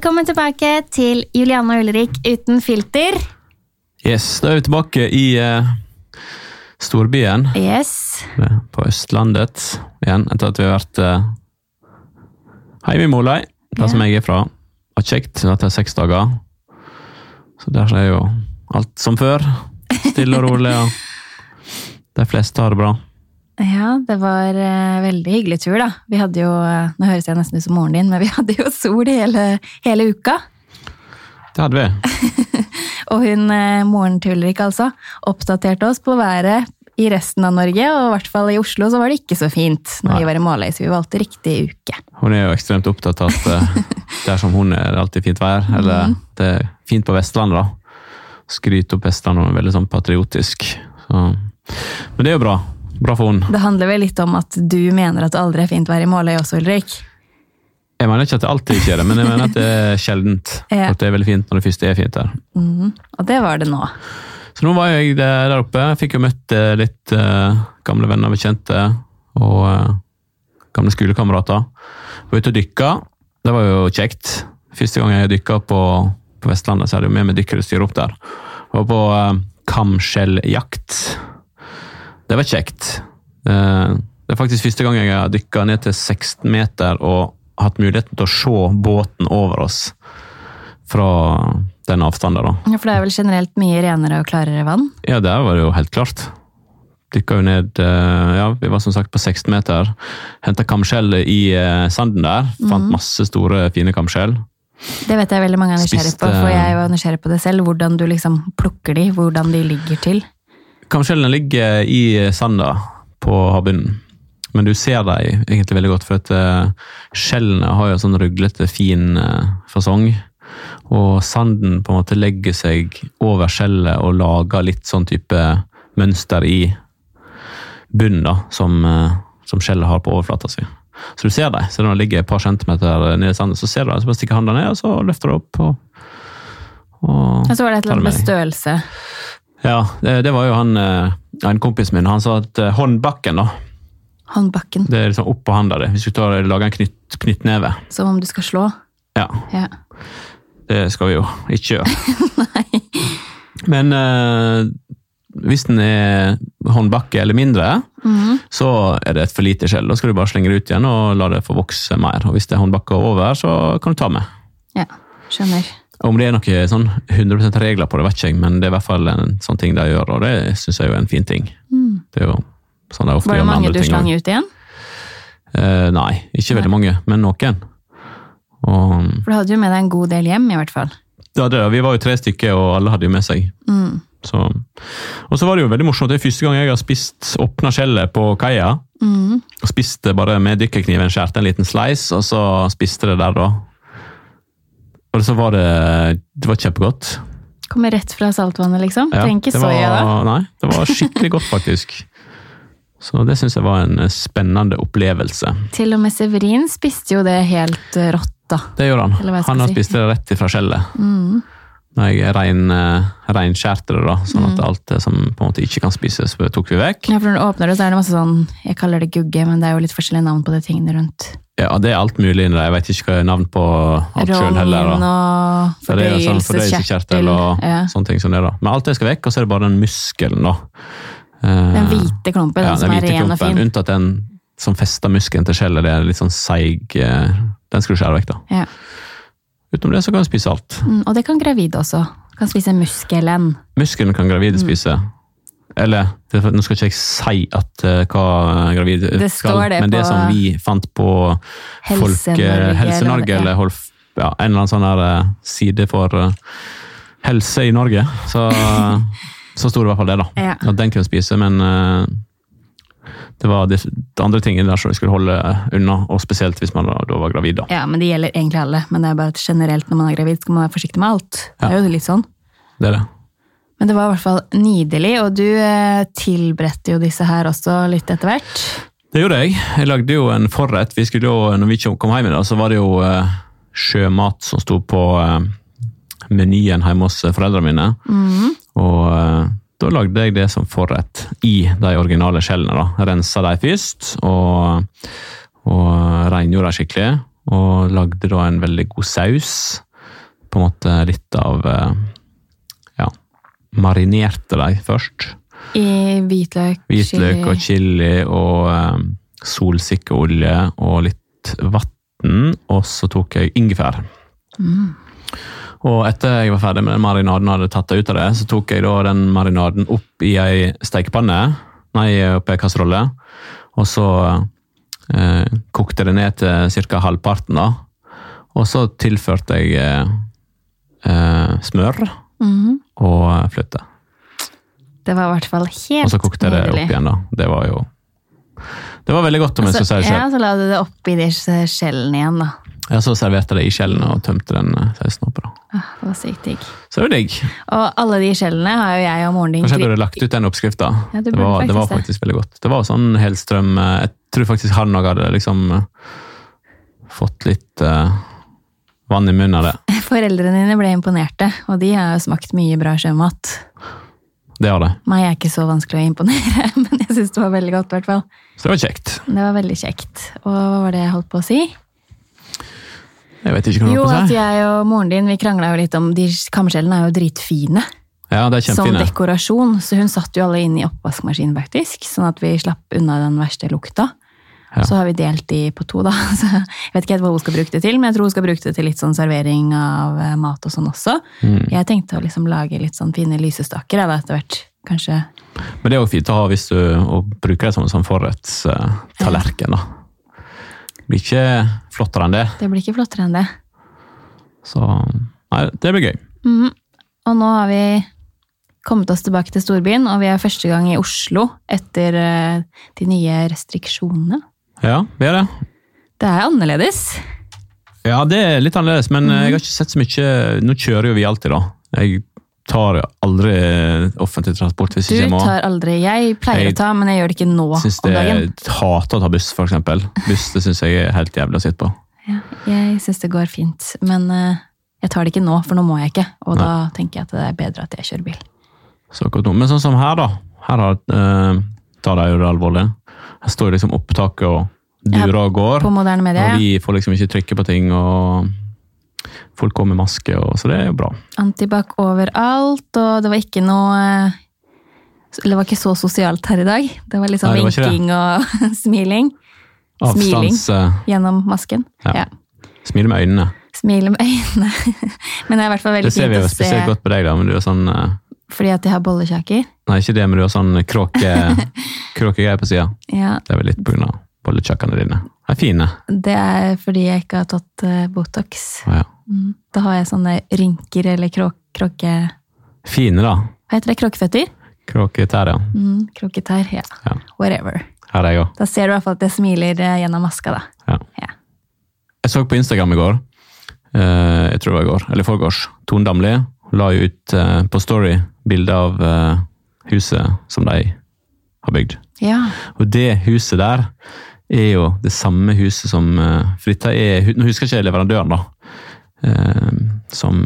Velkommen tilbake til Julianne og Ulrik uten filter. Yes, da er vi tilbake i uh, storbyen Yes. på Østlandet igjen, etter at vi har vært uh, hjemme i Måløy, der yeah. som jeg er fra. Har kjekt etter seks dager. Så der er jo alt som før. Stille og rolig, og de fleste har det bra. Ja, det var uh, veldig hyggelig tur, da. Vi hadde jo eh, Nå høres jeg nesten ut som moren din, men vi hadde jo sol hele, hele uka. Det hadde vi. Og hun, uh, moren til Ulrik altså, oppdaterte oss på været i resten av Norge, og i hvert fall i Oslo så var det ikke så fint når Nei. vi var i Måløy, så vi valgte riktig uke. Hun er jo ekstremt opptatt av at uh, der som hun er, det er alltid fint vær. Eller det er fint på Vestlandet, da. Skryter opp Vestlandet og er veldig sånn patriotisk. Så. Men det er jo bra. Bra for henne. Det handler vel litt om at du mener at det aldri er fint vær i Måløy også, Ulrik? Jeg mener ikke at det alltid ikke er det, men jeg mener at det er sjeldent. Ja. At det er veldig fint når det først er fint der. Mm, Og det var det nå. Så nå var jeg der oppe. Fikk jo møtt eh, litt uh, gamle venner, og bekjente og uh, gamle skolekamerater. Var ute og dykka. Det var jo kjekt. Første gang jeg dykka på, på Vestlandet, så hadde jeg med meg dykkerutstyr opp der. Jeg Var på uh, kamskjelljakt. Det var kjekt. Eh, det er faktisk første gang jeg har dykka ned til 16 meter og hatt muligheten til å se båten over oss fra den avstanden. da. Ja, For det er vel generelt mye renere og klarere vann? Ja, der var det jo helt klart. Dykka jo ned eh, Ja, vi var som sagt på 16 meter. Henta kamskjell i eh, sanden der. Fant masse store, fine kamskjell. Det vet jeg veldig mange er nysgjerrig på, for jeg var nysgjerrig på det selv. Hvordan du liksom plukker de, hvordan de ligger til. Kamskjellene ligger i sanda på havbunnen. Men du ser dem egentlig veldig godt, for at eh, skjellene har jo sånn ruglete, fin eh, fasong. Og sanden på en måte legger seg over skjellet og lager litt sånn type mønster i bunnen, da, som, eh, som skjellet har på overflata si. Så du ser dem. Så når de ligger et par centimeter nede i sanden, så ser du dem. Så bare stikker handa ned, og så løfter du opp. Og, og Og så var det et eller annet med med størrelse. Ja, det, var jo han, eh, en kompis min. Han sa at eh, håndbakken, da, Håndbakken. det er liksom oppå handa di. Hvis du tar, lager en knytt, knyttneve. Som om du skal slå. Ja, Ja. det skal vi jo ikke gjøre. Nei. Men eh, hvis den er håndbakke eller mindre, Mhm. så er det et for lite skjell. Da skal du bare slenge det ut igjen og la det få vokse mer. Og hvis det er håndbakke over, så kan du ta med. ja. Skjønner. Om det er noen sånn 100% regler på det, vet ikke jeg, men det er i hvert fall en sånn ting de gjør, og det syns jeg er en fin ting. Mm. Det er jo sånn de ofte Var det gjør med mange andre du ting slang også. ut igjen? Eh, nei, ikke veldig mange, men noen. Og, For du hadde jo med deg en god del hjem, i hvert fall. ja, det, vi var jo tre stykker, og alle hadde jo med seg. Mm. Så. Og så var det jo veldig morsomt. Det er første gang jeg har spist åpna skjellet på kaia. Mm. Spiste bare med dykkerkniven, skjærte en liten slice, og så spiste det der, da. Og så var det Det var kjempegodt. Kommer rett fra saltvannet, liksom? Ja, Trenger ikke soya, da. Nei, det var skikkelig godt, faktisk. Så det syns jeg var en spennende opplevelse. Til og med Severin spiste jo det helt eh, rått, da. Det gjorde han. Han har si. spist det rett ifra skjellet. Mm. Når jeg rein, eh, reinskjærte det, da, sånn Mm. at alt det som på en måte ikke kan spises, tok vi vekk. Ja, for når du åpner det, så er det masse sånn Jeg kaller det gugge, men det er jo litt forskjellige navn på de tingene rundt. Ja, det er alt mulig inni der. Jeg vet ikke hva er navn på alt sjøl heller. Da. og er sånn fordøyelseskjertel og Ja. sånne ting som det. da. Men alt det skal vekk, og så er det bare den muskelen, da. Eh, Den hvite klumpen, ja, den som den er ren klumpen, og fin. Unntatt den som fester muskelen til skjellet. Det er litt sånn seig eh, Den skal du skjære vekk, da. Ja. Utenom det så kan du spise alt. Mm, og det kan gravide også. Kan spise muskelen. Muskelen kan gravide Mm. Eller nå skal ikke jeg si at uh, hva gravid Det skal, det men det som vi fant på Helse-Norge, Helse-Norge, eller- ja, en eller annen sånn der eh, side for uh, helse i Norge, så, så sto det i hvert fall det, da. Ja. At den kunne spise, men uh, det var det, de andre tingene der som vi skulle holde unna, og spesielt hvis man da, da var gravid. da. Ja, men det gjelder egentlig alle. Men det er bare at generelt når man er gravid, skal man være forsiktig med alt. Det er jo litt sånn. Det er det. Men det var i hvert fall nydelig, og du eh, tilberedte jo disse her også litt etter hvert. Det gjorde jeg. Jeg lagde jo en forrett. Vi skulle jo, når vi kom hjem, da, så var det jo eh, sjømat som sto på eh, menyen hjemme hos foreldrene mine. Mm. Og da lagde jeg det som forrett i de originale skjellene. da. Rensa de først, og, og rengjorde de skikkelig. og lagde da en veldig god saus. På en måte litt av marinerte de først. I hvitløk, Hvitløk og chili og eh, solsikkeolje og litt vann. Og så tok jeg ingefær. Mm. Og etter jeg var ferdig med den marinaden og hadde tatt det ut av det, så tok jeg da den marinaden opp i ei stekepanne, nei, opp i ei kasserolle, og så eh, kokte det ned til ca. halvparten, da. Og så tilførte jeg eh, eh, smør Mhm. og flytte. Det var i hvert fall helt Og så kokte jeg det opp igjen, da. Det var jo Det var veldig godt, om jeg skal si det ja, så la du det oppi de skjellene igjen, da. Ja, så serverte det i skjellene og tømte den eh, sausen oppå. da. Ah, Det var sykt digg. Så det digg. Og alle de skjellene har jo jeg og moren din Kanskje jeg burde lagt ut den oppskrifta. Ja, det, var, det var faktisk det. veldig godt. Det var sånn helstrøm eh, Jeg tror faktisk han òg hadde liksom eh, fått litt eh, vann i munnen av det. Foreldrene dine ble imponerte, og de har jo smakt mye bra sjømat. Det har det. Meg er ikke så vanskelig å imponere, men jeg syns det var veldig godt. hvert fall. Så det var kjekt. Det var veldig kjekt. Og hva var det jeg holdt på å si? Jeg vet ikke hva Jo, at jeg og moren din vi krangla jo litt om De kamskjellene er jo dritfine Ja, det er kjempefine. som dekorasjon, så hun satt jo alle inn i oppvaskmaskinen, faktisk. Sånn at vi slapp unna den verste lukta. Ja. Så har vi delt de på to, da. Så jeg vet ikke helt hva hun skal bruke det til, men jeg tror hun skal bruke det til litt sånn servering av eh, mat og sånn også. Mm. Jeg tenkte å liksom lage litt sånn fine lysestaker da, etter hvert. Kanskje Men det er òg fint å ha hvis du bruker det som en sånn forrettstallerken. da. Det blir ikke flottere enn det. Det blir ikke flottere enn det. Så nei, det blir gøy. Mm. Og nå har vi kommet oss tilbake til storbyen, og vi er første gang i Oslo etter eh, de nye restriksjonene. Ja, vi er det. Det er annerledes. Ja, det er litt annerledes, men eh, jeg har ikke sett så mye Nå kjører jo vi alltid, da. Jeg tar aldri offentlig transport hvis Du ikke jeg må. tar aldri Jeg pleier Jeg å ta, men jeg gjør det ikke nå Synes om dagen. jeg hater å ta buss, eksempel. Buss det syns jeg er helt jævlig å sitte på. Ja, jeg syns det går fint, men eh, jeg tar det ikke nå, for nå må jeg ikke. Og da tenker jeg at det er bedre at jeg kjører bil. Så. Men sånn som her, da. Her har, eh, tar de jo det alvorlig. Her står liksom opptaket og durer og går. På moderne medier, Og vi får liksom ikke trykke på ting, og folk går med maske, og, så det er jo bra. Antibac overalt, og det var ikke noe Det var ikke så sosialt her i dag. Det var litt sånn vinking og smiling Smiling. Avstands... eh, gjennom masken. Ja. Ja. Smile med øynene. Smile med øynene. Men det er i hvert fall veldig Det ser vi jo spesielt godt på deg, da, men du er sånn eh, fordi at jeg har bollekjaker. Nei, ikke det, men du har sånn kråke, kråkegreier på sida. Ja, Det er vel litt av bollekjakkene dine. De er fine. det er fordi jeg ikke har tatt eh, Botox. Ah, ja. Mm. Da har jeg sånne rynker eller krå kråke... Fine, da. Hva heter det? Kråkeføtter? Kråketær, ja. Mm, kråketær, ja. Ja. Whatever. Her er jeg også. Da ser du i hvert fall at jeg smiler eh, gjennom maska, da. Ja. Ja. Jeg så på Instagram i går, eh, jeg tror det var i går, eller i forgårs, Tone Damli la ut uh, på Story bilde av uh, huset som de har bygd. Ja. Og det huset der er jo det samme huset som uh, For dette er Nå husker jeg ikke leverandøren, da. eh, Som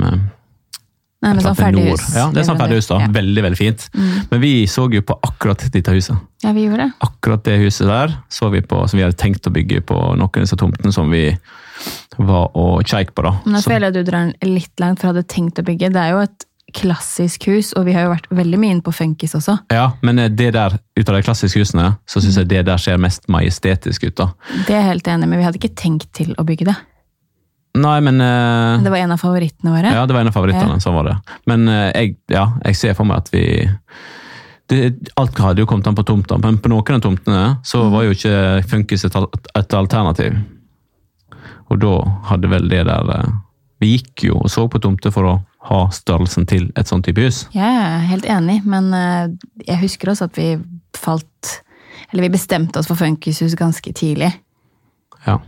Nei, men sånn ferdighus. Ja, det er sånn ferdighus, da. Ja. Veldig, veldig fint. Mm. Men vi så jo på akkurat dette huset. ja, vi gjorde det. Akkurat det huset der så vi på, som vi hadde tenkt å bygge på noen av disse tomtene som vi var å kjeike på. da. Men jeg føler at du drar den litt langt for hadde tenkt å bygge. Det er jo et klassisk hus, og vi har jo vært veldig mye inne på funkis også. Ja, men eh, det der, ut av de klassiske husene, så syns jeg det der ser mest majestetisk ut. da. Det er jeg helt enig med. Vi hadde ikke tenkt til å bygge det. Nei, men uh, det var en av favorittene våre. Ja, det var en av favorittene. Sånn var det. Men uh, jeg, ja, jeg ser for meg at vi det, Alt hadde jo kommet an på tomta, men på noen av tomtene så var jo ikke funkis et, et alternativ. Og da hadde vel det der eh, Vi gikk jo og så på tomter for å ha størrelsen til et sånt type hus. Ja, jeg er helt enig, men eh, jeg husker også at vi falt Eller vi bestemte oss for funkishus ganske tidlig. Ja.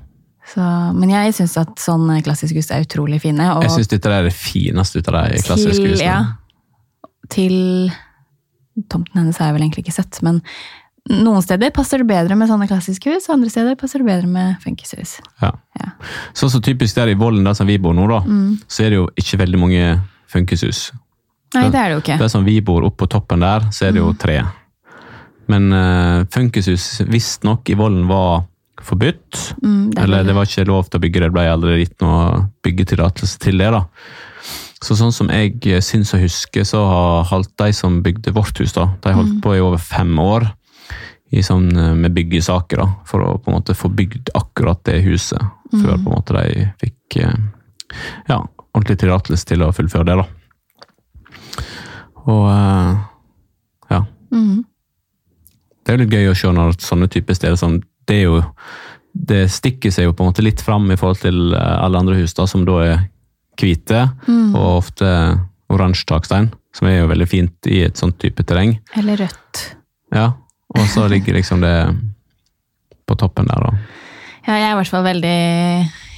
Så, men jeg syns at sånn klassisk hus er utrolig fine. Og Jeg syns dette er det fineste ut av de klassiske husene. ja, til Tomten hennes har jeg vel egentlig ikke sett, men noen steder passer det bedre med sånne klassiske hus, og andre steder passer det bedre med funkishus. Ja. Ja. Sånn så typisk der i Vollen, der som vi bor nå, da, Mm. så er det jo ikke veldig mange funkishus. Nei, det er det jo ikke. Der som vi bor oppe på toppen der, så er det jo Mm. tre. Men uh, funkishus visstnok i Vollen var forbudt. Mm, det er Eller det var ikke lov til å bygge det, det ble aldri gitt noe byggetillatelse til det. da. Så sånn som jeg syns å huske, så har holdt de som bygde vårt hus, da, de holdt Mm. på i over fem år i sånn, eh, med byggesaker, da, for å på en måte få bygd akkurat det huset, Mm. før på en måte de fikk eh, ja, ordentlig tillatelse til å fullføre det. da. Og eh, ja, Mm. det er jo litt gøy å se når sånne typer steder som det er jo det stikker seg jo på en måte litt fram i forhold til alle andre hus, da, som da er hvite, Mm. og ofte oransje takstein, som er jo veldig fint i et sånt type terreng. Eller rødt. Ja, og så ligger liksom det på toppen der, da. Ja, jeg er i hvert fall veldig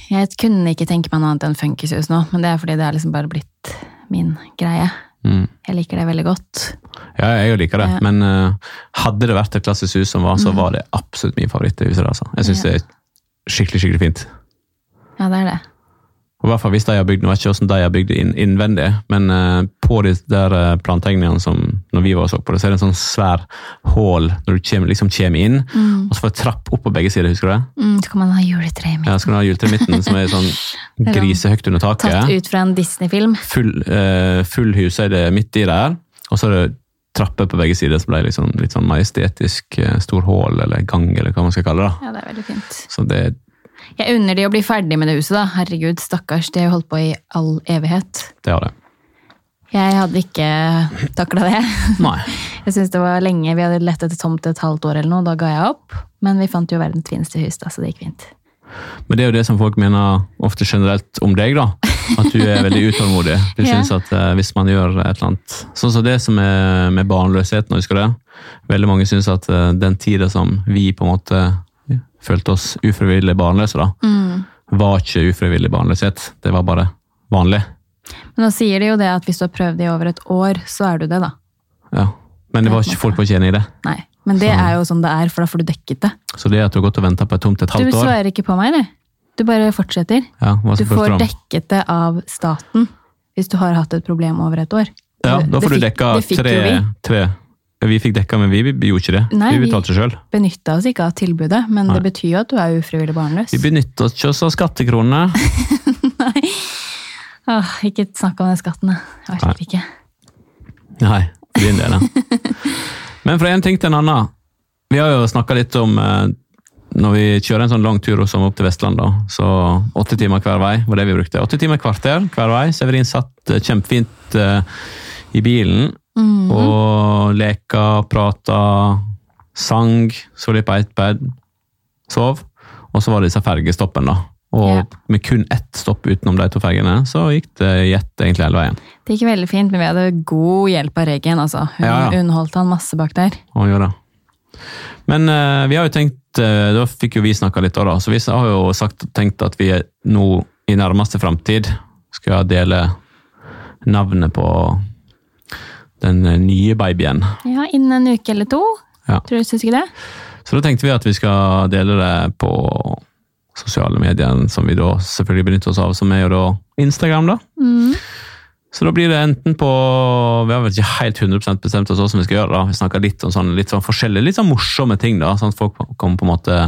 Jeg kunne ikke tenke meg noe annet enn funkishus nå, men det er fordi det er liksom bare blitt min greie. Mm. Jeg liker det veldig godt. Ja, jeg liker det, Ja. men uh, hadde det vært et klassisk hus som var, så var det absolutt min favoritt. i huset altså. Jeg syns Ja. det er skikkelig, skikkelig fint. Ja, det er det. Og i hvert fall hvis de har bygd, nå vet ikke hvordan de har bygd det inn, innvendig, men uh, på de der eh, plantegningene som når vi var og så på det, så er det en sånn svær hål når du kommer, liksom kommer inn, Mm. og så får du trapp opp på begge sider, husker du det? Mm, så kan man ha juletre i midten. Ja, så kan du ha juletre i midten, som er sånn er grisehøyt under taket. Tatt ut fra en Disney-film. Full, uh, full det midt i der, og så er det trapper på begge sider, som ble liksom, litt sånn majestetisk eh, stor hål, eller gang, eller hva man skal kalle det. da. Ja, det er veldig fint. Så det, Jeg unner de å bli ferdig med det huset, da. Herregud, stakkars. De har jo holdt på i all evighet. det har det. Jeg hadde ikke takla det. Nei. Jeg synes det var lenge. Vi hadde lett etter tomt et halvt år eller noe, da ga jeg opp. Men vi fant jo verdens fineste hus, da, så det gikk fint. Men det er jo det som folk mener ofte generelt om deg, da. At du er veldig utålmodig. Du Ja. synes at uh, hvis man gjør et eller annet Sånn som det som er med barnløsheten, husker du det? Veldig mange synes at uh, den tida som vi på en måte følte oss ufrivillig barnløse, da, Mm. var ikke ufrivillig barnløshet. Det var bare vanlig. Men nå sier de jo det at hvis du har prøvd i over et år, så er du det, da. Ja. Men det var ikke, folk var ikke enig i det. Nei. Men det Så- er jo sånn det er, for da får du dekket det. Så det at du har gått og venta på et tomt et halvt år Du svarer ikke på meg, du. Du bare fortsetter. ja, Du får dekket det av staten hvis du har hatt et problem over et år. Ja, da får Det du dekka tre, vi. tre. Vi fikk dekka, men vi, vi gjorde ikke det. Nei, vi vi- betalte sjøl. Benytta oss ikke av tilbudet, men Nei. det betyr jo at du er ufrivillig barnløs. Vi benytta oss ikke av skattekronene. Åh, ikke snakk om den skatten, da. Jeg orker ikke. Nei, for din del. ja. Men fra en ting til en annen. Vi har jo snakka litt om eh, når vi kjører en sånn lang tur som opp til Vestland, så åtte timer hver vei var det vi brukte. Åtte timer kvarter hver vei. Severin satt eh, kjempefint eh, i bilen Mm. og leka, prata, sang, så litt på iPad, sov. Og så var det disse fergestoppene, da. Og Ja. med kun ett stopp utenom de to fergene, så gikk det gjett egentlig hele veien. Det gikk veldig fint, men vi hadde god hjelp av Regen. Altså. Hun Ja, ja. underholdt han masse bak der. Og gjorde det. Men uh, vi har jo tenkt, uh, da fikk jo vi snakka litt, da, da, så vi har jo sagt, tenkt at vi nå i nærmeste framtid skal dele navnet på den eh, nye babyen. Ja, Innen en uke eller to. Ja. Tror du syns ikke det? Så da tenkte vi at vi skal dele det på sosiale medier, som vi da selvfølgelig benytter oss av, som er jo da Instagram, da. Mm. Så da blir det enten på Vi har vel ikke helt 100% bestemt oss hvordan vi skal gjøre det. Vi snakker litt om sånn, litt sånn forskjellige, litt sånn morsomme ting, da, sånn at folk kommer på en måte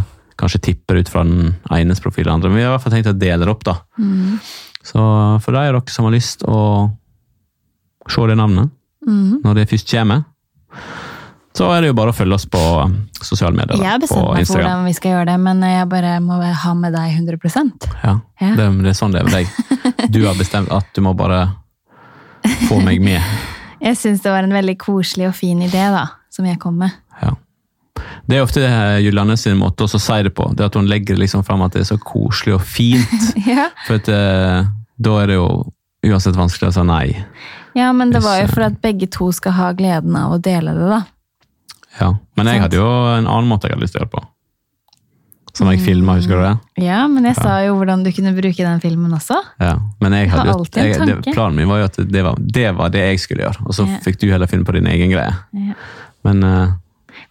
kanskje tipper ut fra den enes profil eller andre. Men vi har i hvert fall tenkt å dele det opp, da. Mm. Så for de av dere som har lyst å se det navnet Mm. når det først kommer, så er det jo bare å følge oss på sosiale medier. Jeg har bestemt meg for hvordan vi skal gjøre det, men jeg bare må ha med deg 100 Ja, Ja. Det, det er sånn det er med deg. Du har bestemt at du må bare få meg med. Jeg syns det var en veldig koselig og fin idé, da, som jeg kom med. Ja. Det er ofte eh, Julianne sin måte også å si det på. det At hun legger liksom fram at det er så koselig og fint. Ja. For at, eh, da er det jo uansett vanskelig å si nei. ja, men det var jo eh, for at begge to skal ha gleden av å dele det, da. Ja. Men jeg hadde jo en annen måte jeg hadde lyst til å gjøre det på. Som jeg filma, husker du det? Ja, men jeg sa jo hvordan du kunne bruke den filmen også. Ja. Men jeg Jeg hadde jo, jeg, det, planen min var jo at det var, det var det jeg skulle gjøre. Og så Ja. fikk du heller finne på din egen greie. Ja. Men uh,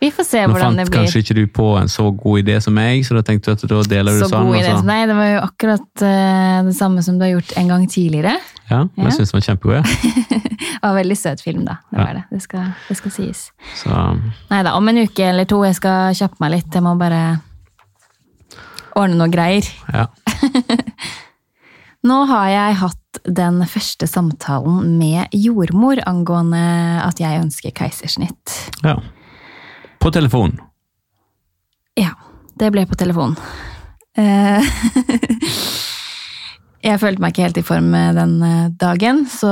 Vi får se nå hvordan fant det blir. kanskje ikke du på en så god idé som meg, så da tenkte du at da deler du Så sånn. god idé så- som deg. Det var jo akkurat uh, det samme som du har gjort en gang tidligere. Ja, men jeg syns det var kjempegod. Ja. Det var en veldig søt film, da. Det var det. Det skal, det skal sies. Så Nei da, om en uke eller to. Jeg skal kjappe meg litt. Jeg må bare ordne noe greier. Ja. Nå har jeg hatt den første samtalen med jordmor angående at jeg ønsker keisersnitt. ja. På telefon. Ja, det ble på telefon. Eh, Jeg følte meg ikke helt i form den eh, dagen, så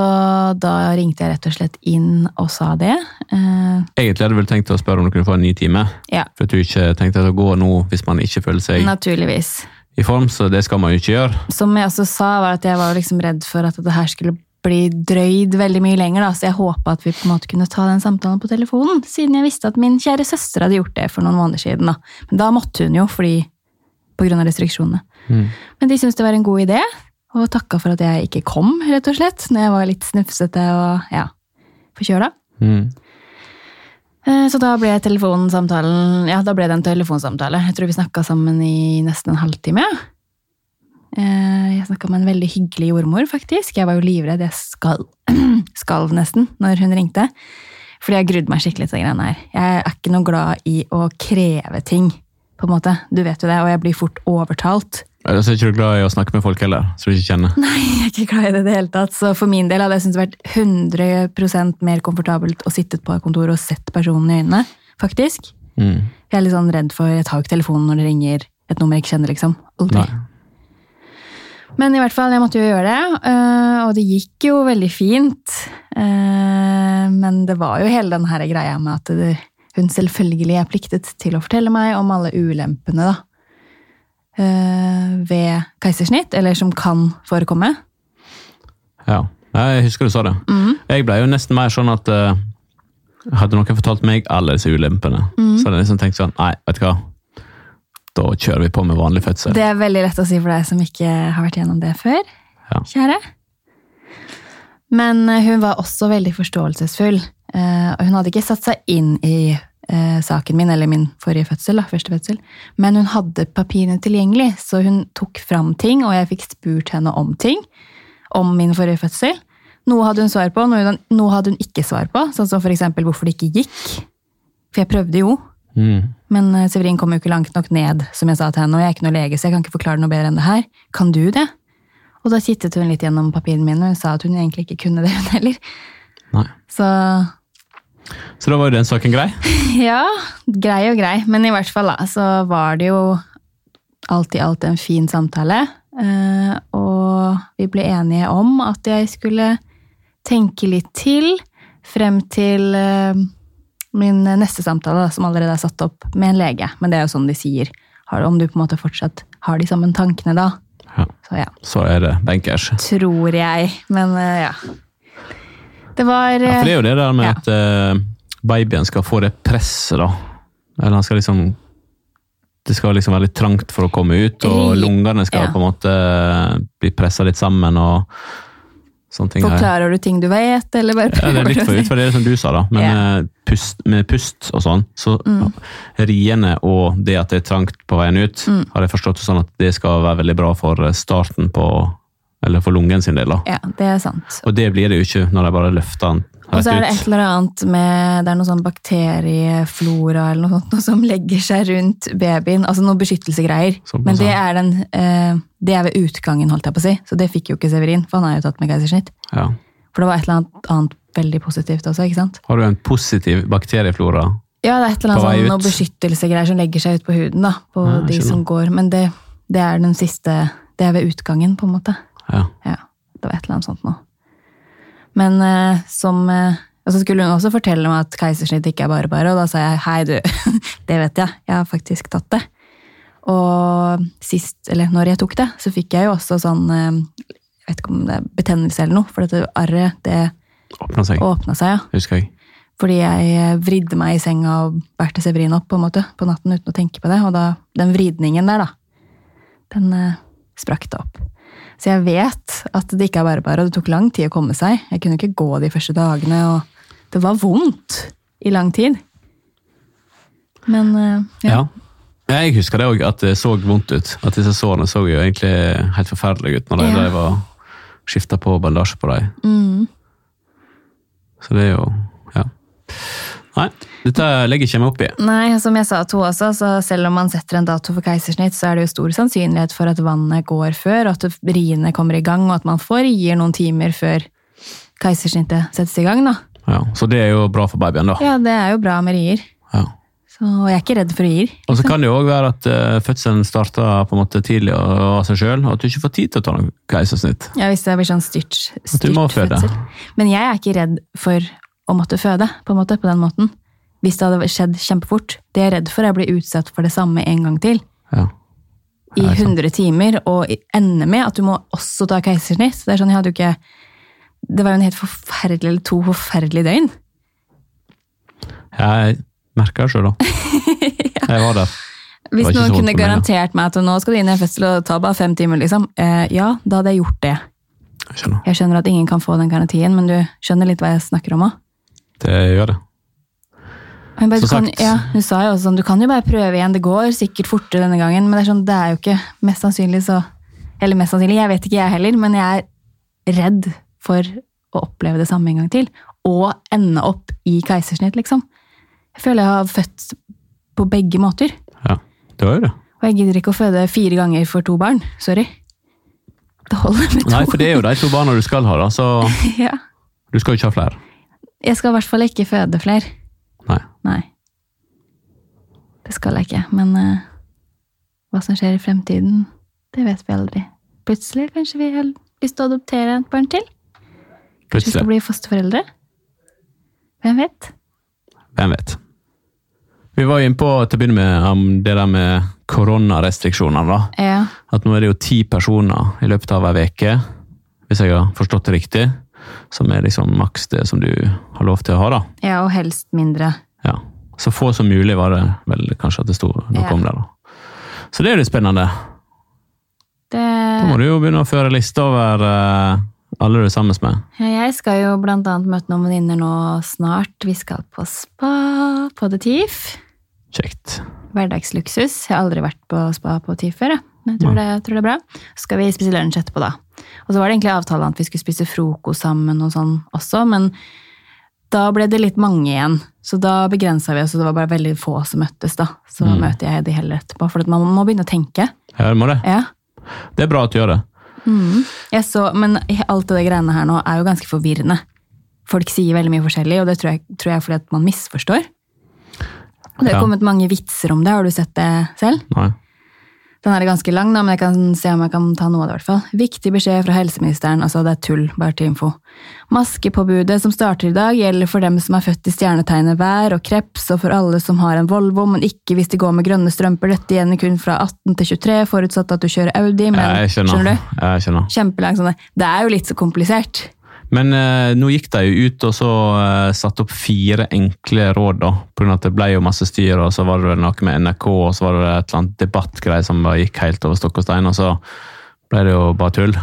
da ringte jeg rett og slett inn og sa det. Eh, Egentlig hadde du vel tenkt å spørre om du kunne få en ny time, Ja, for at du ikke tenkte at det gå nå hvis man ikke føler seg naturligvis. i form, så det skal man jo ikke gjøre. Som jeg også sa, var at jeg var liksom redd for at det her skulle bli drøyd veldig mye lenger, da, så jeg håpa at vi på en måte kunne ta den samtalen på telefonen, siden jeg visste at min kjære søster hadde gjort det for noen måneder siden. Da. Men da måtte hun jo, fordi av restriksjonene. Mm. Men de syntes det var en god idé, og takka for at jeg ikke kom, rett og slett, når jeg var litt snufsete og ja, forkjøla. Mm. Eh, Så da ble telefonsamtalen Ja, da ble det en telefonsamtale. Jeg tror vi snakka sammen i nesten en halvtime. Eh, Jeg snakka med en veldig hyggelig jordmor, faktisk. Jeg var jo livredd. Jeg skal, skalv nesten når hun ringte. Fordi jeg grudde meg skikkelig til de greiene her. Jeg er ikke noe glad i å kreve ting, på en måte. Du vet jo det, og jeg blir fort overtalt. Ellers er ikke du glad i å snakke med folk heller, som du ikke kjenner. Nei, jeg er ikke glad i det i det hele tatt. Så for min del hadde jeg syntes det vært 100% mer komfortabelt å sitte på et kontor og sett personen i øynene, faktisk. Mm. Jeg er litt sånn redd for Jeg tar ikke telefonen når det ringer et nummer jeg ikke kjenner, liksom. Aldri. Nei. Men i hvert fall, jeg måtte jo gjøre det, øh, og det gikk jo veldig fint. Eh, Men det var jo hele den her greia med at hun selvfølgelig er pliktet til å fortelle meg om alle ulempene, da. Eh, Ved keisersnitt, eller som kan forekomme. Ja, jeg husker du sa det. Mm. Jeg ble jo nesten mer sånn at eh, hadde noen fortalt meg alle disse ulempene, mm. så hadde jeg liksom tenkt sånn, nei, vet du hva, da kjører vi på med vanlig fødsel. Det er veldig lett å si for deg som ikke har vært gjennom det før, Ja. kjære. Men eh, hun var også veldig forståelsesfull, og hun hadde ikke satt seg inn i eh, saken min, eller min forrige fødsel, da, første fødsel, men hun hadde papirene tilgjengelig, så hun tok fram ting, og jeg fikk spurt henne om ting, om min forrige fødsel. Noe hadde hun svar på, noe, hadde hun ikke svar på, sånn som for eksempel hvorfor det ikke gikk. For jeg prøvde jo, Mm. men eh, Severin kom jo ikke langt nok ned, som jeg sa til henne, og jeg er ikke noe lege, så jeg kan ikke forklare det noe bedre enn det her. Kan du det? Og da kittet hun litt gjennom papirene mine, og hun sa at hun egentlig ikke kunne det, hun heller. Nei. Så Så da var jo den saken grei. ja, grei og grei. Men i hvert fall da, så var det jo alt i alt en fin samtale. eh, Og vi ble enige om at jeg skulle tenke litt til frem til eh, min neste samtale, som allerede er satt opp med en lege. Men det er jo sånn de sier. Om du på en måte fortsatt har de samme tankene da. Ja. Så ja, Så er det bankers. tror jeg. Men eh, ja. Det var Ja, for det er jo det der med Ja. at eh, babyen skal få det presset, da. Eller han skal liksom Det skal liksom være litt trangt for å komme ut, og lungene skal ja. på en måte bli pressa litt sammen og sånne ting. her. Forklarer du ting du vet, eller bare Ja, det er litt for ut, for det er som du sa, da. Men med, pust, med pust og sånn, så Mm. riene og det at det er trangt på veien ut, Mm. har jeg forstått sånn at det skal være veldig bra for starten på Eller for lungen sin del, da. Ja, det er sant. Og det blir det jo ikke når de bare løfter den Og så er det et eller annet med Det er noe sånn bakterieflora eller noe sånt noe som legger seg rundt babyen. Altså noen beskyttelsegreier. Men det er, den, eh, det er ved utgangen, holdt jeg på å si. Så det fikk jo ikke Severin, for han er jo tatt med keisersnitt. Ja. For det var et eller annet, annet veldig positivt også, ikke sant? Har du en positiv bakterieflora? Ja, det er et eller annet sånn, noe beskyttelsegreier som legger seg ut på huden da, på Ja, de som går. Men det, det er den siste Det er ved utgangen, på en måte. Ja. Ja, det var et eller annet sånt nå. Men eh, som eh, Og så skulle hun også fortelle meg at keisersnitt ikke er bare bare, og da sa jeg hei, du, det vet jeg, jeg har faktisk tatt det. Og sist, eller når jeg tok det, så fikk jeg jo også sånn eh, Jeg vet ikke om det er betennelse eller noe, for dette arret, det Åpna seg, åpna seg, ja. husker jeg. Fordi jeg eh, vridde meg i senga og bærte Severin opp på en måte, på natten uten å tenke på det. Og da, den vridningen der, da, den eh, sprakk det opp. Så jeg vet at det ikke er bare bare, og det tok lang tid å komme seg. Jeg kunne ikke gå de første dagene, og det var vondt i lang tid. Men eh, ja. Ja. Jeg husker det òg, at det så vondt ut. At disse sårene så jo egentlig helt forferdelige ut når de Ja. skifta på bandasje på dem. Mm, Så det er jo. Nei, dette legger ikke meg opp i. Nei, som jeg sa henne også, så selv om man setter en dato for keisersnitt, så er det jo stor sannsynlighet for at vannet går før, og at riene kommer i gang, og at man får rier noen timer før keisersnittet settes i gang. da. Ja, så det er jo bra for babyen, da. Ja, det er jo bra med rier. Ja. Så jeg er ikke redd for rier. Og så kan det jo òg være at uh, fødselen starter på en måte tidlig av seg sjøl, og at du ikke får tid til å ta noe keisersnitt. Ja, Hvis det blir sånn styrt, styrt fødsel. Men jeg er ikke redd for å måtte føde, på en måte, på den måten. Hvis det hadde skjedd kjempefort. Det jeg er redd for, er å bli utsatt for det samme en gang til. Ja. I Ja, 100 timer, og ende med at du må også ta keisersnitt. Det er sånn, jeg hadde jo ikke... Det var jo en helt forferdelig, eller to forferdelige døgn. Jeg merka det sjøl, da. Jeg var der. Hvis var noen kunne garantert meg at nå skal du inn i en fødsel og ta bare fem timer, liksom. Eh, ja, da hadde jeg gjort det. Jeg skjønner. Jeg skjønner at ingen kan få den garantien, men du skjønner litt hva jeg snakker om òg. Det gjør det. Bare, du kan, ja, du sa jo også sånn, du kan jo bare prøve igjen, det går sikkert fortere denne gangen, men det er sånn, det er jo ikke mest sannsynlig så Eller mest sannsynlig, jeg vet ikke jeg heller, men jeg er redd for å oppleve det samme en gang til. Og ende opp i keisersnitt, liksom. Jeg føler jeg har født på begge måter. Ja, det var jo det. Og jeg gidder ikke å føde fire ganger for to barn. Sorry. Det holder med to. Nei, for det er jo de to barna du skal ha, da, så ja. du skal jo ikke ha flere. Jeg skal i hvert fall ikke føde flere. Nei. Nei. Det skal jeg ikke, men uh, hva som skjer i fremtiden, det vet vi aldri. Plutselig kanskje vi har lyst til å adoptere et barn til? Kanskje vi skal bli fosterforeldre? Hvem vet? Hvem vet. Vi var jo innpå til å begynne med om det der med koronarestriksjoner. da. Ja. At nå er det jo ti personer i løpet av ei uke, hvis jeg har forstått det riktig, som er liksom maks det som du har lov til å ha. da. ja, og helst mindre. Ja. Så få som mulig var det vel kanskje at det sto noe Ja. om det. da. Så det er jo litt spennende. Det, Da må du jo begynne å føre liste over uh, alle du er sammen med. ja, jeg skal jo blant annet møte noen venninner nå snart. Vi skal på spa på The Tief. Kjekt. hverdagsluksus. Jeg har aldri vært på spa på Tief før, jeg. Men jeg tror det, jeg tror det er bra. Så skal vi spise lunsj etterpå, da. Og så var det egentlig avtalen at vi skulle spise frokost sammen og sånn også, men da ble det litt mange igjen. Så da begrensa vi oss, og det var bare veldig få som møttes, da. Så Mm. møter jeg de heller etterpå, for man må begynne å tenke. Ja, det må det. Ja. Det er bra at du gjør det. Mm. Så, men alt det greiene her nå er jo ganske forvirrende. Folk sier veldig mye forskjellig, og det tror jeg, tror jeg er fordi at man misforstår. Og det har Ja. kommet mange vitser om det, har du sett det selv? Nei. Den er ganske lang, da, men jeg kan se om jeg kan ta noe av det. i hvert fall. Viktig beskjed fra helseministeren, altså det er tull, bare til info. Maskepåbudet som starter i dag, gjelder for dem som er født i stjernetegnet vær og kreps, og for alle som har en Volvo, men ikke hvis de går med grønne strømper. Dette gjelder kun fra 18 til 23, forutsatt at du kjører Audi, men jeg skjønner. skjønner du? Jeg skjønner. Kjempelang sånn. Det er jo litt så komplisert. Men eh, nå gikk de jo ut og så eh, satte opp fire enkle råd, da. På grunn av at det ble jo masse styr, og så var det noe med NRK, og så var det et eller annet debattgreie som gikk helt over stokk og stein, og så ble det jo bare tull.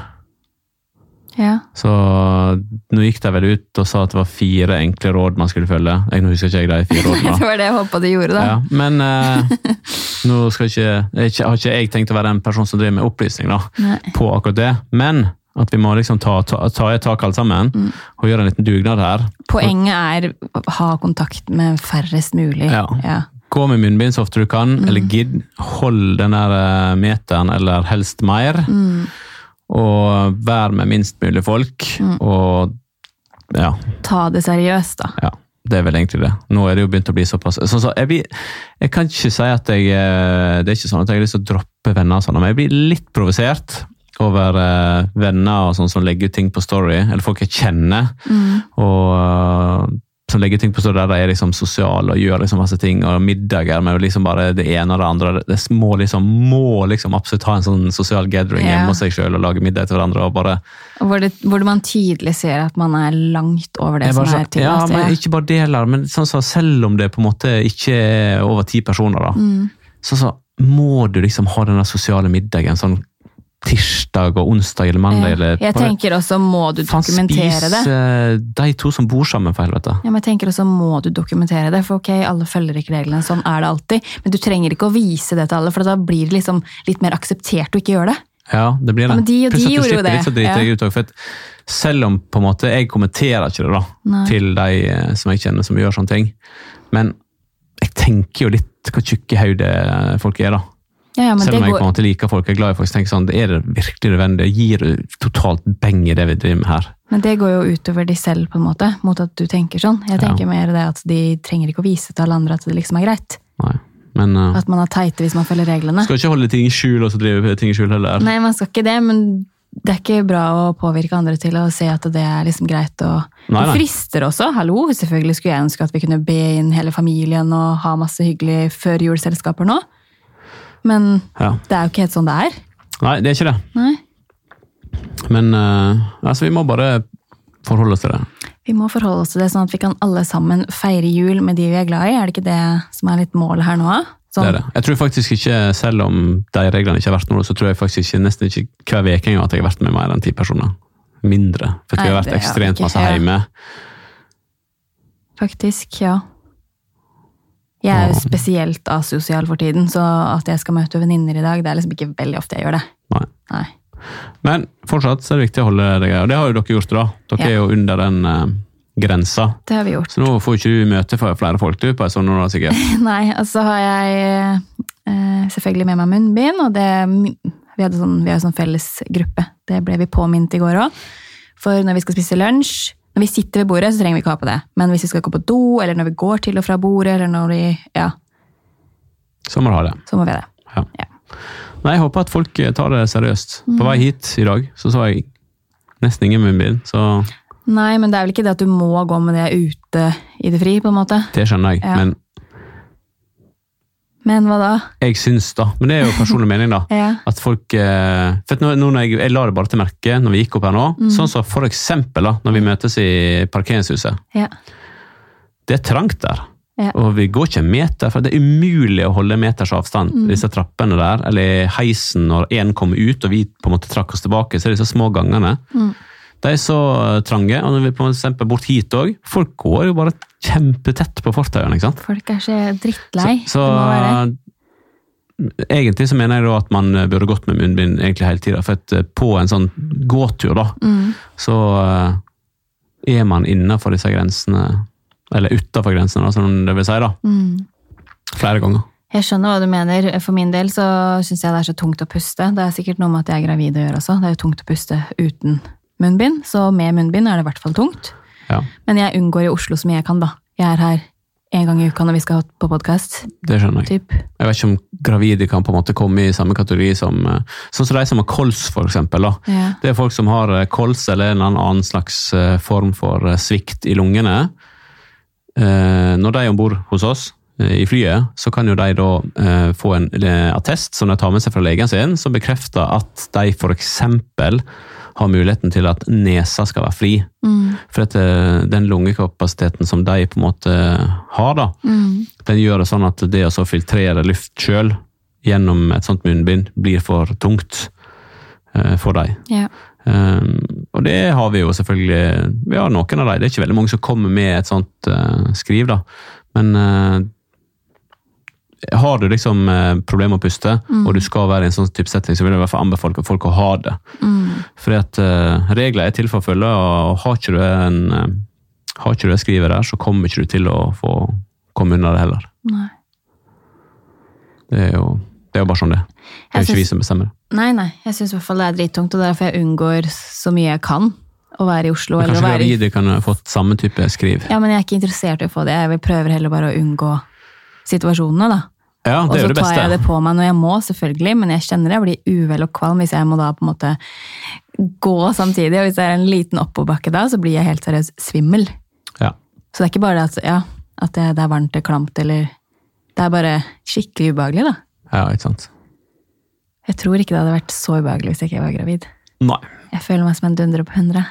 Ja. Så nå gikk de vel ut og sa at det var fire enkle råd man skulle følge. Jeg, nå husker ikke jeg de fire rådene. Det var det jeg håpa du gjorde, da. Ja, men eh, nå skal ikke, jeg, har ikke jeg tenkt å være en person som driver med opplysning da, Nei. på akkurat det, men at vi må liksom ta, ta, ta et tak alle sammen Mm. og gjøre en liten dugnad her. Poenget er ha kontakt med færrest mulig. Ja. Ja. Gå med munnbind så ofte du kan, Mm. eller gidd. Hold den der eh, meteren, eller helst mer. Mm. Og vær med minst mulig folk. Mm. Og ja, Ta det seriøst, da. ja, det er vel egentlig det. Nå er det jo begynt å bli såpass så, så jeg, blir, jeg kan ikke si at jeg eh, Det er ikke sånn at jeg har lyst til å droppe venner, og sånn, men jeg blir litt provosert over eh, venner og sånn som legger ut ting på Story, eller folk jeg kjenner. Mm. og eh, som legger ting på story der de er liksom sosiale og gjør liksom masse ting, og middager med liksom bare det ene og det andre. Det må liksom, må liksom absolutt ha en sånn sosial gathering hjemme hos seg sjøl og lage middag til hverandre. og bare, Og Hvor, det, hvor man tydelig ser at man er langt over det som er tilgjengelig. ja, men Ikke bare deler, men sånn så selv om det på en måte ikke er over ti personer, da, Mm. så, så må du liksom ha den sosiale middagen sånn tirsdag og onsdag eller mandag. Ja. eller Jeg tenker også må du dokumentere det. spis eh, de to som bor sammen, for helvete. Ja, men jeg tenker også må du dokumentere det, for ok, alle følger ikke reglene, sånn er det alltid. Men du trenger ikke å vise det til alle, for da blir det liksom litt mer akseptert å ikke gjøre det. Ja, det blir det. Ja, men de og Pluss du gjorde jo det. Litt så driter jeg ut for at selv om på en måte, jeg kommenterer ikke det da, Nei. til de eh, som jeg kjenner som gjør sånne ting, Men jeg tenker jo litt hvor tjukke hode folk er, da. Ja, ja, men Selv det om jeg på en går, måte liker folk, er glad i folk, så tenker jeg sånn, er det virkelig nødvendig? Gir det totalt beng i det vi driver med her? men det går jo utover de selv, på en måte, mot at du tenker sånn. Jeg Ja. tenker mer det at de trenger ikke å vise til alle andre at det liksom er greit. Nei. Men uh, At man er teite hvis man følger reglene. skal ikke holde ting i skjul og så drive ting i skjul heller. Nei, man skal ikke det, men det er ikke bra å påvirke andre til å se at det er liksom greit. Og Nei, nei. frister også. Hallo, selvfølgelig skulle jeg ønske at vi kunne be inn hele familien og ha masse hyggelig førjulsselskaper nå. Men Ja. det er jo ikke helt sånn det er. Nei, det er ikke det. Nei. Men uh, altså, vi må bare forholde oss til det. Vi må forholde oss til det, sånn at vi kan alle sammen feire jul med de vi er glad i. Er det ikke det som er litt målet her nå? Sånn, det er det. Jeg tror faktisk ikke, selv om de reglene ikke har vært noe, så tror jeg faktisk ikke, nesten ikke hver uke engang at jeg har vært med mer enn ti personer. Mindre. For Nei, vi har vært ekstremt masse hjemme. Faktisk, ja. Jeg er jo spesielt asosial for tiden, så at jeg skal møte venninner i dag, det er liksom ikke veldig ofte jeg gjør det. Nei. Nei. Men fortsatt så er det viktig å holde deg. Og det har jo dere gjort, da. Dere Ja. er jo under den uh, grensa. Det har vi gjort. Så nå får ikke du møte flere folk du, på en sånn nå sikkert. Nei, og så har jeg uh, selvfølgelig med meg munnbind, og det Vi, hadde sånn, vi har sånn felles gruppe. Det ble vi påminnet i går òg. For når vi skal spise lunsj Når vi sitter ved bordet, så trenger vi ikke ha på det. Men hvis vi skal gå på do, eller når vi går til og fra bordet, eller når vi Ja, Så må du ha det. så må vi ha det. Ja. Ja. Nei, jeg håper at folk eh, tar det seriøst. På vei hit i dag så så jeg nesten ingen munnbind, så Nei, men det er vel ikke det at du må gå med det ute i det fri, på en måte. det skjønner jeg. Ja. Men Men hva da? jeg syns da, men det er jo personlig mening, da. Ja. At folk eh, For nå, nå jeg, jeg la det bare til merke når vi gikk opp her nå. Mm. Sånn som for eksempel da, når vi møtes i parkeringshuset. Ja. Det er trangt der. Ja. Og vi går ikke en meter, for det er umulig å holde meters avstand. Mm. Disse trappene der, eller heisen når én kommer ut og vi på en måte trakk oss tilbake, så er det disse små gangene. Mm. De er så eh, trange. Og når vi på eksempel bort hit òg, folk går jo bare kjempetett på fortauene. ikke sant? Folk er så drittlei. Så, så det må være egentlig så mener jeg da at man burde gått med munnbind egentlig hele tida. For at eh, på en sånn gåtur, da, Mm. så eh, er man innafor disse grensene, eller utafor grensene, da, som det vil si, da. Mm. Flere ganger. Jeg skjønner hva du mener. For min del så syns jeg det er så tungt å puste. Det er sikkert noe med at jeg er gravid å gjøre også. Det er jo tungt å puste uten munnbind, så med munnbind er det i hvert fall tungt. Ja, Men jeg unngår i Oslo så mye jeg kan, da. Jeg er her en gang i uka når vi skal på podkast. det skjønner jeg. Typ. Jeg vet ikke om gravide kan på en måte komme i samme kategori som eh, Sånn som de som har kols, for eksempel. Ja. Det er folk som har eh, kols eller en annen slags eh, form for svikt i lungene. Når de er om bord hos oss i flyet, så kan jo de da eh, få en eh, attest som de tar med seg fra legen sin, som bekrefter at de f.eks. har muligheten til at nesa skal være fri. Mm. For at eh, den lungekapasiteten som de på en måte har, da, Mm. den gjør det sånn at det å så filtrere luft sjøl gjennom et sånt munnbind blir for tungt eh, for dem. Yeah. Um, og det har vi jo selvfølgelig Vi har noen av dem. Det er ikke veldig mange som kommer med et sånt uh, skriv, da. Men eh, har du liksom uh, problemer med å puste, og du skal være i en sånn type setting, så vil jeg i hvert fall anbefale folk å ha det. Mm. Fordi at eh, regler er til for å følge, og har ikke du en eh, har ikke du det skrivet der, så kommer ikke du til å få komme unna det heller. Nei. Det er jo, det er bare sånn det er. Det er jo ikke vi som bestemmer det. Nei, nei. Jeg syns i hvert fall det er drittungt, og er derfor jeg unngår så mye jeg kan å være i Oslo. Men Eller kanskje være kan kunne fått samme type skriv. Ja, men jeg er ikke interessert i å få det. Jeg prøver heller bare å unngå situasjonene, da. Ja, Og det og så tar jeg det på meg når jeg må, selvfølgelig, men jeg kjenner jeg blir uvel og kvalm hvis jeg må da på en måte gå samtidig. Og hvis det er en liten oppoverbakke da, så blir jeg helt seriøst svimmel. Ja. Så det er ikke bare at, ja, at det, det er varmt eller klamt, eller Det er bare skikkelig ubehagelig, da. ja, ikke sant. Jeg tror ikke det hadde vært så ubehagelig hvis jeg ikke var gravid. Nei. Jeg føler meg som en dundre på hundre.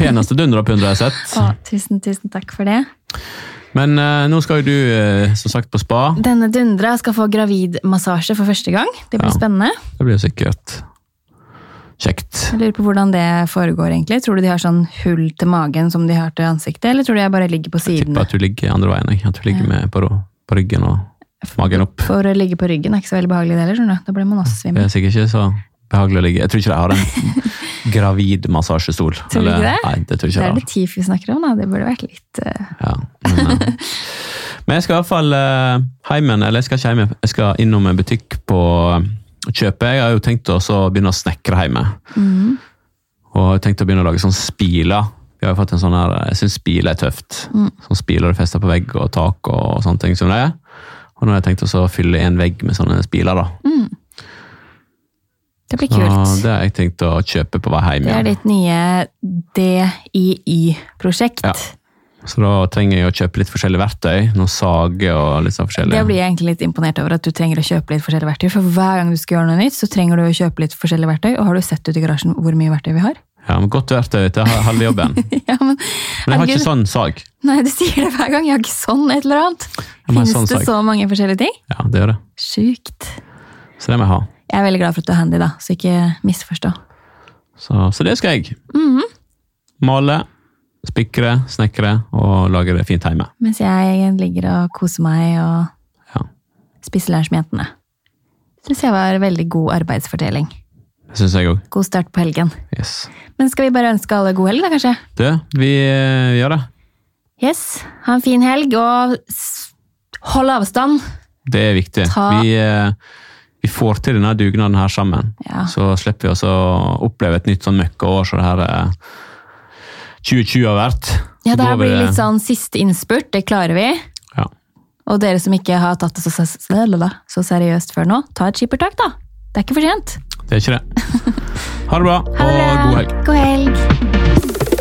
Peneste dundre på hundre jeg har sett. Å, tusen, tusen takk for det. Men uh, nå skal jo du uh, som sagt på spa. Denne dundra skal få gravidmassasje for første gang. Det blir Ja. spennende. Det blir sikkert kjekt. Jeg lurer på hvordan det foregår, egentlig. Tror du de har sånn hull til magen som de har til ansiktet, eller tror du jeg bare ligger på siden? Jeg tipper at du ligger andre veien. At du ligger med på, på ryggen og magen opp. For å ligge på ryggen er ikke så veldig behagelig det heller, skjønner du. Da blir man også Det er sikkert ikke så behagelig å ligge. Jeg tror ikke de har en gravidmassasjestol. Tror du ikke det? Nei, det tror jeg Det ikke. er det TIF vi snakker om, da. Det burde vært litt uh... Ja, men, eh, jeg skal i hvert fall uh, heimen, eller jeg skal ikke hjem, jeg skal innom en butikk på kjøpet. å kjøpe. Jeg har jo tenkt å begynne å snekre hjemme. mm, Og jeg har tenkt å begynne å lage sånn spiler. Vi har jo fått en sånn her, Jeg syns spiler er tøft. Mm. Sånn spiler du fester på vegg og tak og sånne ting som det er. Og nå har jeg tenkt å fylle en vegg med sånne spiler. da. mm. Det blir Så kult. det har jeg tenkt å kjøpe på vei hjem Det er ditt nye DIY-prosjekt. Ja. Så da trenger jeg å kjøpe litt forskjellige verktøy. Noen sage og litt sånn forskjellig. Det blir jeg egentlig litt imponert over at du trenger å kjøpe litt forskjellige verktøy. For hver gang du skal gjøre noe nytt, så trenger du å kjøpe litt forskjellige verktøy. Og har du sett ut i garasjen hvor mye verktøy vi har? Ja, men Godt verktøy til halve jobben. ja, men, Men jeg har ikke ikke sånn sag. Nei, du sier det hver gang. Jeg har ikke sånn et eller annet. Finnes Fins sånn det så mange forskjellige ting? Ja, det gjør det. Sjukt. Så det må jeg ha. Jeg er veldig glad for at du er handy, da, så ikke misforstå. Så, så det skal jeg. Mhm. Male, spikre, snekre og lage det fint hjemme. Mens jeg ligger og koser meg og Ja, spiser lunsj med jentene. Syns jeg var veldig god arbeidsfordeling. Det syns jeg òg. God start på helgen. Yes. Men skal vi bare ønske alle god helg, da, kanskje? Det, vi vi gjør det. Yes. Ha en fin helg, og hold avstand. Det er viktig. Ta- Vi, eh, vi får til denne dugnaden her sammen. Ja. Så slipper vi også å oppleve et nytt sånn møkkaår så det her eh, 2020 har vært. Ja, det her blir litt sånn siste innspurt, det klarer vi. Ja. Og dere som ikke har tatt det så, se- så seriøst før nå, ta et skippertak, da. Det er ikke for sent. Det er ikke det. Ha det bra, Ha det bra. og god helg. God helg.